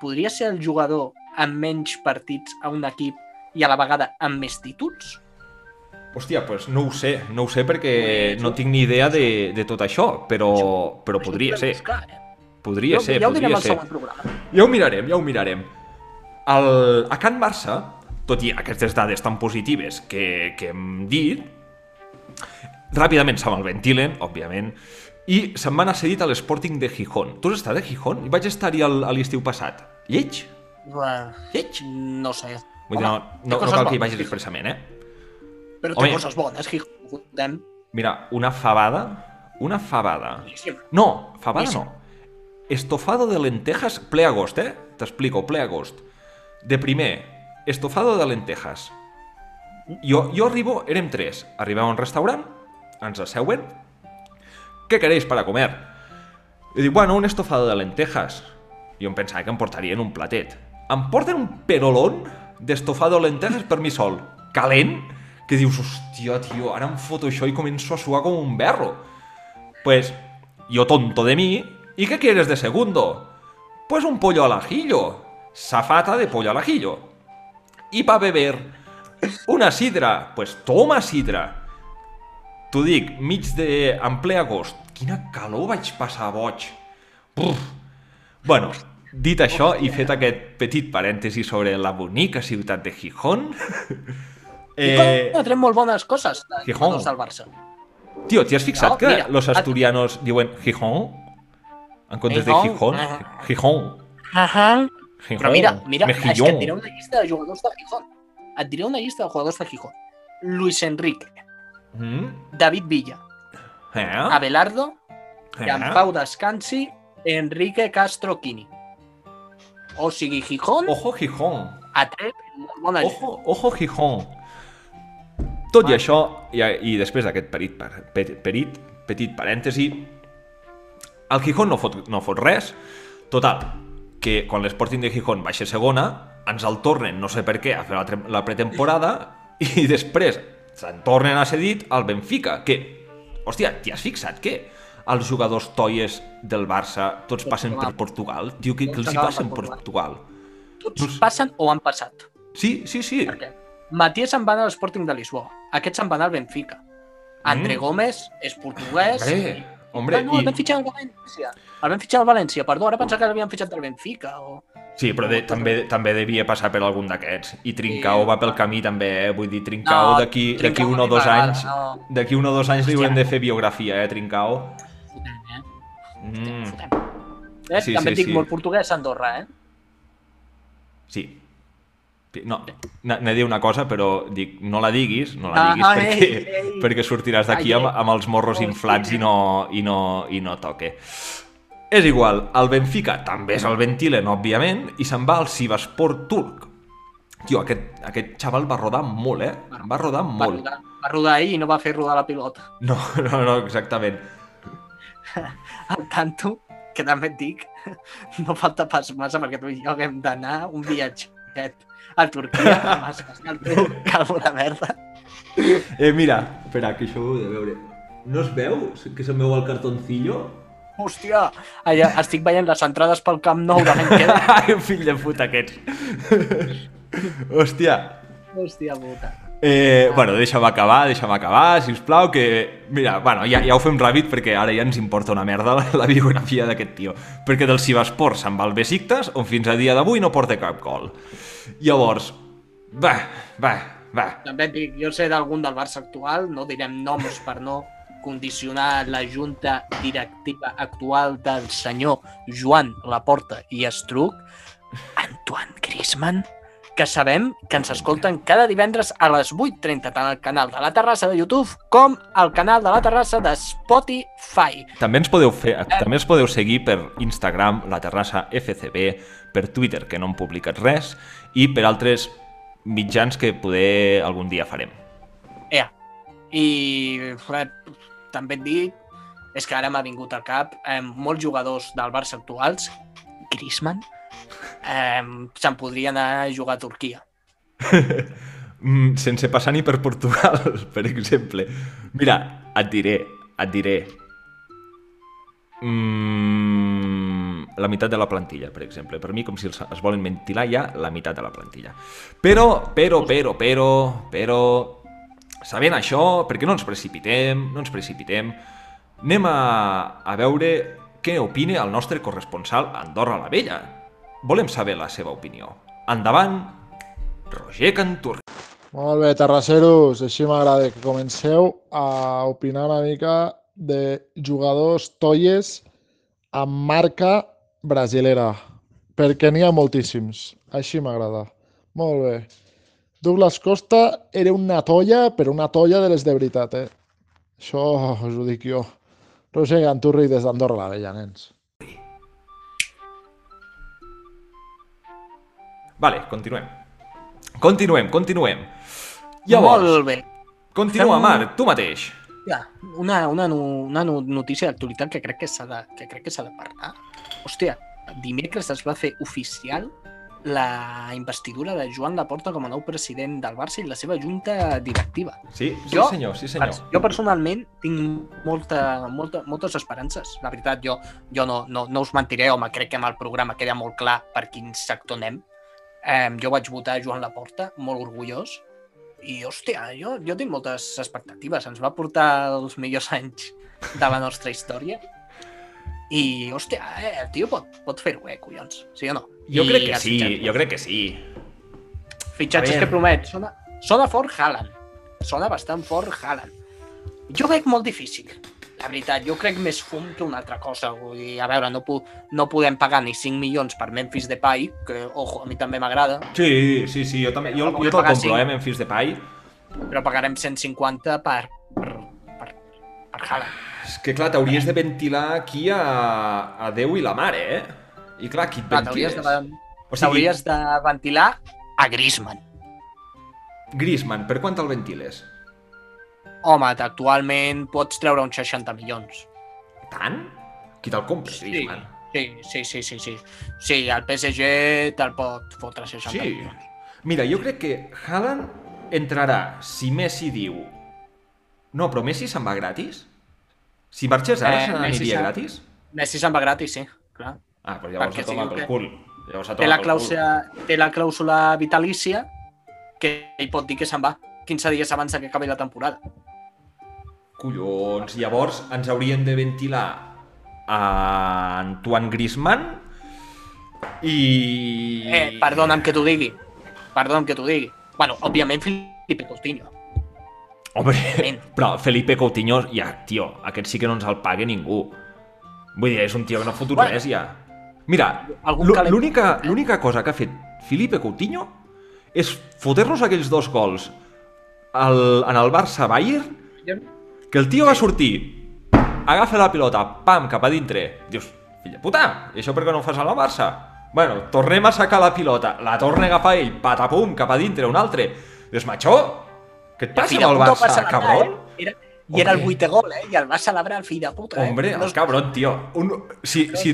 Podria ser el jugador amb menys partits a un equip i a la vegada amb més títols? Hòstia, pues no ho sé, no ho sé perquè no tinc ni idea de, de tot això, però, però podria ser, buscar, eh? Podria Ja- ser, ja podria ser. Ja ho mirarem, ja ho mirarem. El, a Can Barça, tot i aquestes dades tan positives que, que hem dit, ràpidament se me'l ventilen, òbviament, i se'n van a cedit a l'Sporting de Gijón. Tu has estat a Gijón? Vaig estar-hi al- a l'estiu passat. Lleig? Bueno, Lleig? no sé. Vull dir, no, no, no cal que hi vagis expressament, eh? Però té Home. coses bones, Gijón. Mira, una fabada, una fabada. Boníssim. No, fabada Boníssim. no. Estofado de lentejas, ple agost, eh? T'explico, ple agost. De primer, estofado de lentejas. Jo, jo arribo, érem tres. Arribem a un restaurant, ens asseuen. ¿Qué queréis para comer? I dic, bueno, un estofado de lentejas. Jo em pensava que em portarien un platet. Em porten un perolón d'estofado de lentejas per mi sol. Calent, que dius, hòstia, tio, ara em foto això i començo a suar com un berro. Pues, yo tonto de mí, ¿y qué quieres de segundo? Pues un pollo al ajillo. Safata de pollo al ajillo. Y para beber, una sidra. Pues toma sidra. T'ho dic, mig de... en ple agost. Quina calor vaig passar boig. Uf. Bueno, dit això i fet aquest petit parèntesi sobre la bonica ciutat de Gijón... Eh... Trem molt bones coses de Gijón. del Barça. Tio, t'hi has fixat No, que mira, los asturianos diuen Gijón? En comptes de Gijón. Gijón? Gijón. Ahà. Gijón. Però mira, mira, és que et Mejillón. diré una llista de jugadors de Gijón. Et diré una llista de jugadors de Gijón. Luis Enrique, Mm? David Villa, Eh? Abelardo, Eh? Jean Pau Descansi, Enrique Castro Quini. O sigui, Gijón Ojo Gijón. ha tret molt bona gent. Ojo, ojo Gijón. Tot i això, i, i després d'aquest perit, perit, perit, petit parèntesi, el Gijón no fot, no fot res. Total, que quan l'Sporting de Gijón baixa segona, ens el tornen, no sé per què, a fer la, la pretemporada i després se'n tornen a cedit al Benfica, que, hòstia, t'hi has fixat que els jugadors toies del Barça tots passen per Portugal? Diu que, que els hi per per Portugal. Tots passen o han passat. Sí, sí, sí. Perquè Matías se'n va anar a l'Sporting de Lisboa. Aquest se'n va anar al Benfica. André Mm. Gómez és portuguès. I- hombre, Ah, no, el i- van fitxar al València. El van fitxar al València, perdó, ara pensava que l'havien fitxat al Benfica. O... Sí, però de, també, també devia passar per algun d'aquests. I Trincao Sí. va pel camí també, eh? Vull dir, Trincao No, d'aquí d'aquí un o no dos anys... no. D'aquí un o dos anys li haurem de fer biografia, eh, Trincao? Fotem, eh? Mm, Fotem. Eh? Sí, també sí, dic sí. molt portuguès a Andorra, eh? sí. No, n'he dir una cosa, però dic, no la diguis, no la Ah, diguis ah, perquè, ei, ei. perquè sortiràs d'aquí amb, amb els morros inflats sí. i no, i, no, i no toque. És igual, el Benfica també és el ventilen, òbviament, i se'n va al Sivaspor turc. Tio, aquest, aquest xaval va rodar molt, eh? Va rodar Va molt. rodar, va rodar ell i no va fer rodar la pilota. No, no, no, exactament. Al tanto, que també et dic, no falta pas massa perquè tu i jo haguem d'anar un viatget a Turquia teu calvo de merda. Eh, mira, espera, que això ho he de veure. No es veu que se'm veu el cartoncillo? Hòstia, allà estic veient les entrades pel Camp Nou de l'any que ve. Ai, fill de puta aquests. Hòstia. Hòstia puta. Eh, bueno, deixa'm acabar, deixa'm acabar, si us plau, que... Mira, bueno, ja, ja ho fem ràpid perquè ara ja ens importa una merda la, la biografia d'aquest tio. Perquè del Sivaspor se'n va al Besiktas, on fins a dia d'avui no porta cap gol. Llavors, va, va, va. També dic, jo sé d'algun del Barça actual, no direm noms per no condicionar la junta directiva actual del senyor Joan Laporta i Estruc, Antoine Griezmann, que sabem que ens escolten cada divendres a les 8.30 tant al canal de la Terrassa de YouTube com al canal de la Terrassa de Spotify. També ens podeu fer, també ens podeu seguir per Instagram, la Terrassa FCB, per Twitter, que no hem publicat res, i per altres mitjans que poder algun dia farem. Ea. I eh, també et dic, és que ara m'ha vingut al cap, eh, molts jugadors del Barça actuals, Griezmann, eh, se'n podria anar a jugar a Turquia. Mm, sense passar ni per Portugal, per exemple. Mira, et diré, et diré... Mm, la meitat de la plantilla, per exemple. Per mi, com si es volen ventilar ja la meitat de la plantilla. Però, però, però, però, però... Sabent això, perquè no ens precipitem, no ens precipitem, anem a, a veure què opina el nostre corresponsal Andorra la Vella. Volem saber la seva opinió. Endavant, Roger Cantur. Molt bé, terrasseros, així m'agrada que comenceu a opinar una mica de jugadors toies amb marca brasilera, perquè n'hi ha moltíssims. Així m'agrada. Molt bé. Douglas Costa era una tolla, però una tolla de les de veritat, eh? Això us ho dic jo. Roger Ganturri des d'Andorra la Vella, nens. Vale, continuem. Continuem, continuem. Llavors, Molt bé. continua, Fem- Marc, tu mateix. Ja, una, una, una no- notícia d'actualitat que crec que s'ha de, que crec que s'ha de parlar. Hòstia, dimecres es va fer oficial la investidura de Joan Laporta com a nou president del Barça i la seva junta directiva. Sí, sí Jo- senyor, sí senyor. Jo personalment tinc molta, molta, moltes esperances. La veritat, jo, jo no, no, no us mentiré, home, crec que amb el programa queda molt clar per quin sector anem. Eh, jo vaig votar Joan Laporta, molt orgullós, i, hòstia, jo, jo tinc moltes expectatives. Ens va portar els millors anys de la nostra història. I, hòstia, eh, el tio pot, pot fer-ho, eh, collons, sí o no? Jo I crec que sí, fitxatges- jo crec que sí. Fitxatges que promet. Sona, sona fort Haaland. Sona bastant fort Haaland. Jo veig molt difícil. La veritat, jo crec més fum que una altra cosa. Vull dir, a veure, no, no podem pagar ni 5 milions per Memphis Depay, que, ojo, a mi també m'agrada, Sí, sí, sí, jo també, jo, Com jo te'l compro, cinc. eh, Memphis Depay. però pagarem 150 per, per, per, per Haaland. És que, clar, t'hauries de ventilar aquí a, a Déu i la mare, eh? I clar, qui et Clar, T'hauries ventiles? de, O sigui, de ventilar a Griezmann. Griezmann, per quant el ventiles? Home, actualment pots treure uns 60 milions. Tant? Qui te'l compra, Griezmann? Sí, sí, sí, sí, sí. Sí, el PSG te'l pot fotre 60 Sí. milions. Mira, jo crec que Haaland entrarà si Messi diu... No, però Messi se'n va gratis? Si marxés ara, Eh, se n'aniria gratis? Messi se'n va gratis, sí, clar. Ah, però llavors Perquè a tomar si diu pel cul. Llavors a Té la, clàusula, té la clàusula vitalícia que ell pot dir que se'n va 15 dies abans que acabi la temporada. Collons, llavors ens haurien de ventilar a Antoine Griezmann i... Eh, perdona'm que t'ho digui. Perdona'm que t'ho digui. Bueno, òbviament Felipe Coutinho. Òbviament. però Felipe Coutinho, ja, tio, aquest sí que no ens el pague ningú. Vull dir, és un tio que no fotut Bueno. res ja. Mira, l'única cosa que ha fet Felipe Coutinho és fotre-nos aquells dos gols al, en el Barça-Bayern que el tio va sortir, agafa la pilota, pam, cap a dintre. Dius, fill de puta, i això per què no ho fas a la Barça? Bueno, tornem a sacar la pilota, la torna a agafar ell, patapum, cap a dintre, un altre. Dius, macho, què et passa amb el Barça, cabron? Eh? Era, I era el vuitè gol, eh? I el va celebrar el fill de puta, eh? Hombre, el cabron, tio. Un, si, si,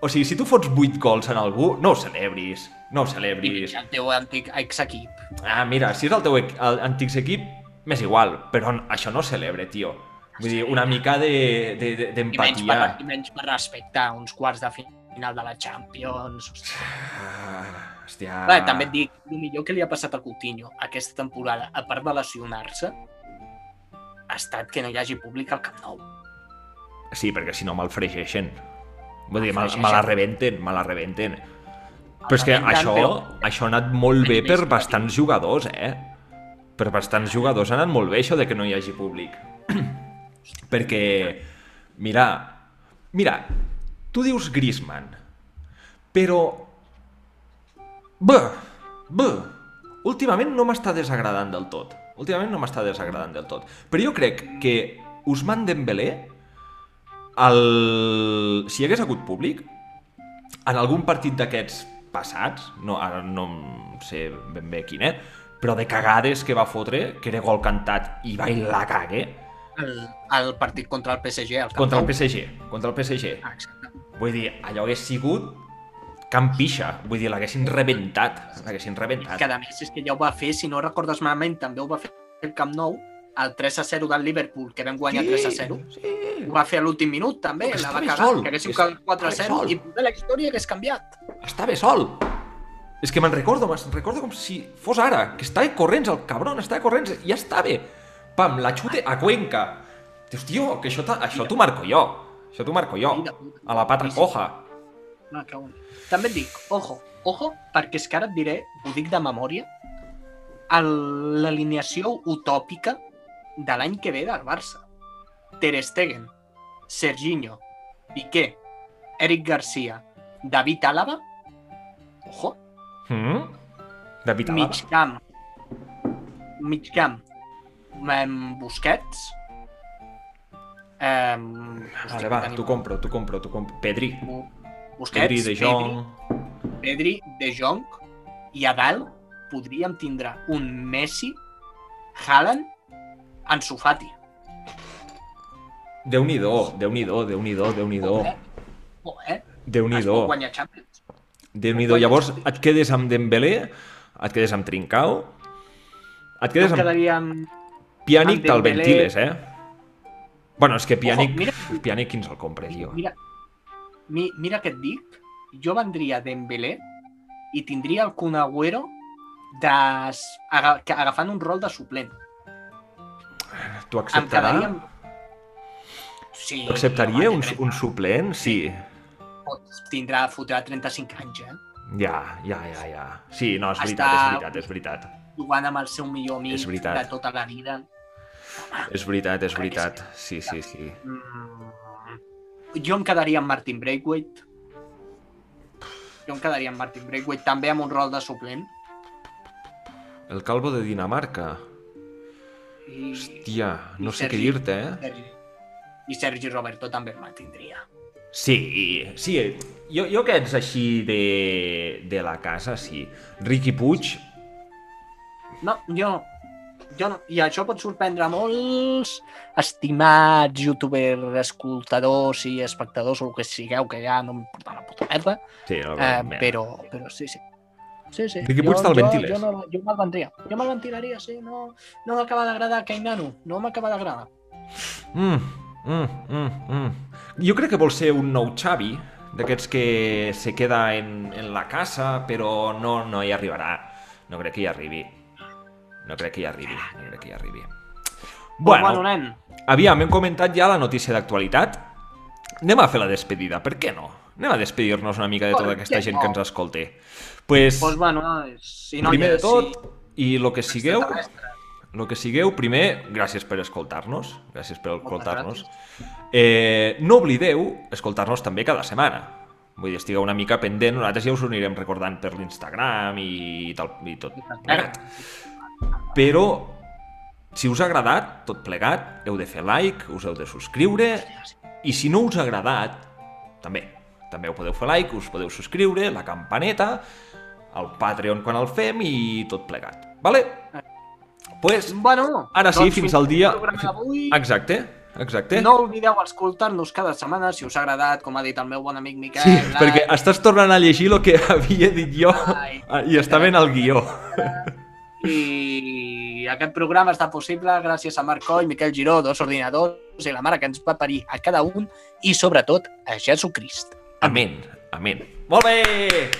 o sigui, si tu fots 8 gols en algú, no ho celebris. No ho I celebris. el teu antic ex-equip. Ah, mira, si és el teu antic equip, m'és igual, però això no ho celebre, tio. Vull dir, una mica de- de- de- I menys, per, d'empatia. I menys per respectar uns quarts de final de la Champions. Hòstia. Ah, hòstia... Clar, també et dic, el millor que li ha passat a Coutinho aquesta temporada, a part de lesionar-se, ha estat que no hi hagi públic al Camp Nou. Sí, perquè si no me'l fregeixen. Vull dir, me, me la rebenten, me la rebenten. Però és que això, això ha anat molt bé per bastants jugadors, eh? Per bastants jugadors ha anat molt bé això de que no hi hagi públic. perquè, mira, mira, tu dius Griezmann, però... Bé, bé, últimament no m'està desagradant del tot. Últimament no m'està desagradant del tot. Però jo crec que Usman Dembélé, el... si hi hagués hagut públic, en algun partit d'aquests passats, no, ara no sé ben bé quin, eh? Però de cagades que va fotre, que era gol cantat i va i la cague, El, el partit contra el PSG Camp contra el. PSG, contra el PSG. Ah, exacte. Vull dir, allò hagués sigut Camp Pixa, vull dir, l'haguessin rebentat, l'haguessin rebentat. Que a més és que ja ho va fer, si no recordes malament, també ho va fer el Camp Nou, el 3 a 0 del Liverpool, que vam guanyar 3 a 0. Sí, Ho va fer a l'últim minut, també, No, la va cagar, sol, que haguéssim és- quedat 4 a estava 0 sol. i la història hagués canviat. estava sol. És que me'n recordo, me'n recordo com si fos ara, que estava corrents, el cabron estava corrents, i ja estava. Pam, la xute a Cuenca. Dius, tio, que això, això t'ho marco jo. Això t'ho marco jo. A la pata coja. Ah, que bon. També et dic, ojo, ojo, perquè és que ara et diré, ho dic de memòria, l'alineació utòpica de l'any que ve del Barça. Ter Stegen, Serginho, Piqué, Eric Garcia, David Álava, ojo, Mm? David Alaba. mig camp, mig camp, em, Busquets, em, Vale, va, t'ho compro, t'ho compro, t'ho compro. Pedri. Bu- Busquets, Pedri, De Jong... Pedri, De Jong i a dalt podríem tindre un Messi Haaland, Ansu Fati. Déu-n'hi-do, Déu-n'hi-do, Déu-n'hi-do, Déu-n'hi-do. Oh, eh? Oh, eh? Es Déu-n'hi-do. pot guanyar Champions. Déu-n'hi-do. Llavors et quedes amb Dembélé, et quedes amb Trincao, et quedes em amb quedaria amb... Pjanic, amb te'l ventiles, eh? Bueno, és que Pjanic, mira- Pjanic qui ens el compra, tio? Mira, mi, mira què et dic. Jo vendria Dembélé i tindria el Kun Agüero des... aga, agafant un rol de suplent. Tu Em acceptarà? quedaria amb... Sí, acceptaria un, un suplent? Sí. Tindrà, fotrà 35 anys, eh? Ja, ja, ja, ja. Sí, no, és Està- veritat, és veritat, és veritat. Jugant amb el seu millor amic És de tota la vida. És veritat, és veritat. Sí, sí, sí. Mm, jo em quedaria amb Martin Braithwaite. Jo em quedaria amb Martin Braithwaite, també amb un rol de suplent. El calvo de Dinamarca. I, Hòstia, no I sé què Sergi. dir-te, eh? I Sergi Roberto també el mantindria. Sí, sí. Jo, jo que ets així de, de la casa, sí. Riqui Puig, No, jo no. Jo no. I això pot sorprendre molts estimats youtubers, escoltadors i espectadors o el que sigueu, que ja no m'importa la puta merda, sí, no, eh, mira. però, però sí, sí. Sí, sí. Riqui Puig te'l jo, ventiles. jo, no, jo me'l vendria. Jo me'l ventilaria, sí. No, no m'acaba d'agradar Cainano. No m'acaba d'agradar. Mm, mm, mm, mm. Jo crec que vol ser un nou Xavi, d'aquests que se queda en, en la casa, però no, no hi arribarà. No crec que hi arribi. No crec que hi arribi, no crec que hi arribi. Bueno, Bueno, nen, aviam, hem comentat ja la notícia d'actualitat. Anem a fer la despedida, per què no? Anem a despedir-nos una mica de tota aquesta gent que ens escolte. Pues, doncs bueno, si no primer de tot, si- i lo que sigueu, lo que sigueu, primer, gràcies per escoltar-nos, gràcies per escoltar-nos. Eh, no oblideu escoltar-nos també cada setmana. Vull dir, estigueu una mica pendent, nosaltres ja us ho anirem recordant per l'Instagram i, tal, i tot plegat. Però, si us ha agradat, tot plegat, heu de fer like, us heu de subscriure, i si no us ha agradat, també, també ho podeu fer like, us podeu subscriure, la campaneta, el Patreon quan el fem i tot plegat. Vale? Pues, Bueno, ara sí, doncs fins al dia... Exacte, exacte. No oblideu escoltar-nos cada setmana si us ha agradat, com ha dit el meu bon amic Miquel. Sí, like, perquè estàs tornant a llegir el que havia dit jo Ai. i estava en el guió. I aquest programa està possible gràcies a Marc Coll, Miquel Giró, dos ordinadors i la mare que ens va parir a cada un i, sobretot, a Jesucrist. Amén, amén. Molt bé!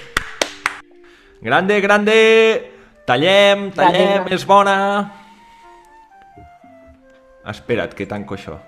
Grande, grande! Tallem, tallem, és bona! Espera't, que tanco això.